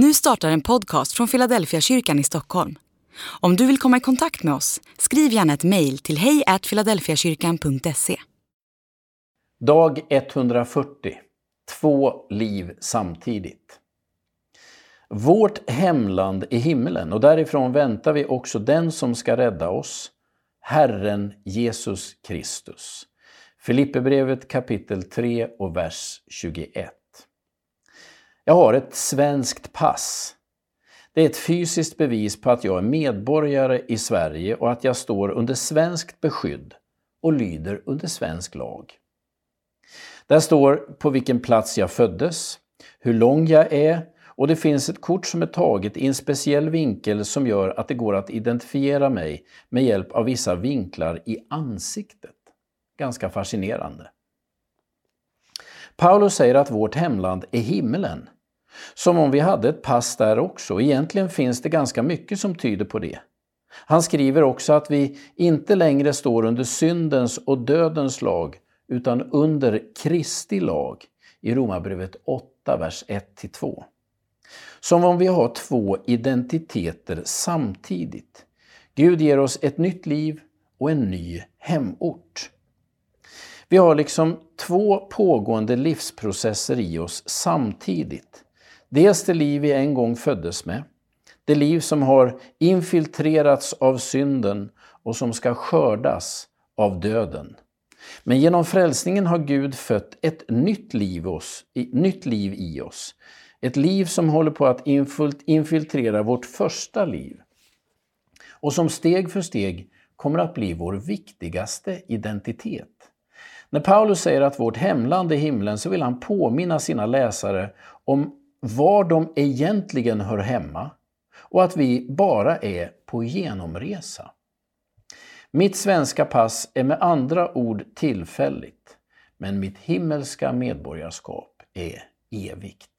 Nu startar en podcast från Philadelphia kyrkan i Stockholm. Om du vill komma i kontakt med oss, skriv gärna ett mejl till hejfiladelfiakyrkan.se. Dag 140. Två liv samtidigt. Vårt hemland är himmelen och därifrån väntar vi också den som ska rädda oss, Herren Jesus Kristus. Filipperbrevet kapitel 3 och vers 21. Jag har ett svenskt pass. Det är ett fysiskt bevis på att jag är medborgare i Sverige och att jag står under svenskt beskydd och lyder under svensk lag. Där står på vilken plats jag föddes, hur lång jag är och det finns ett kort som är taget i en speciell vinkel som gör att det går att identifiera mig med hjälp av vissa vinklar i ansiktet. Ganska fascinerande. Paulus säger att vårt hemland är himmelen. Som om vi hade ett pass där också. Egentligen finns det ganska mycket som tyder på det. Han skriver också att vi inte längre står under syndens och dödens lag utan under Kristi lag i Romarbrevet 8, vers 1-2. Som om vi har två identiteter samtidigt. Gud ger oss ett nytt liv och en ny hemort. Vi har liksom två pågående livsprocesser i oss samtidigt. Dels det liv vi en gång föddes med, det liv som har infiltrerats av synden och som ska skördas av döden. Men genom frälsningen har Gud fött ett nytt liv, oss, nytt liv i oss. Ett liv som håller på att infiltrera vårt första liv. Och som steg för steg kommer att bli vår viktigaste identitet. När Paulus säger att vårt hemland är himlen så vill han påminna sina läsare om var de egentligen hör hemma och att vi bara är på genomresa. Mitt svenska pass är med andra ord tillfälligt, men mitt himmelska medborgarskap är evigt.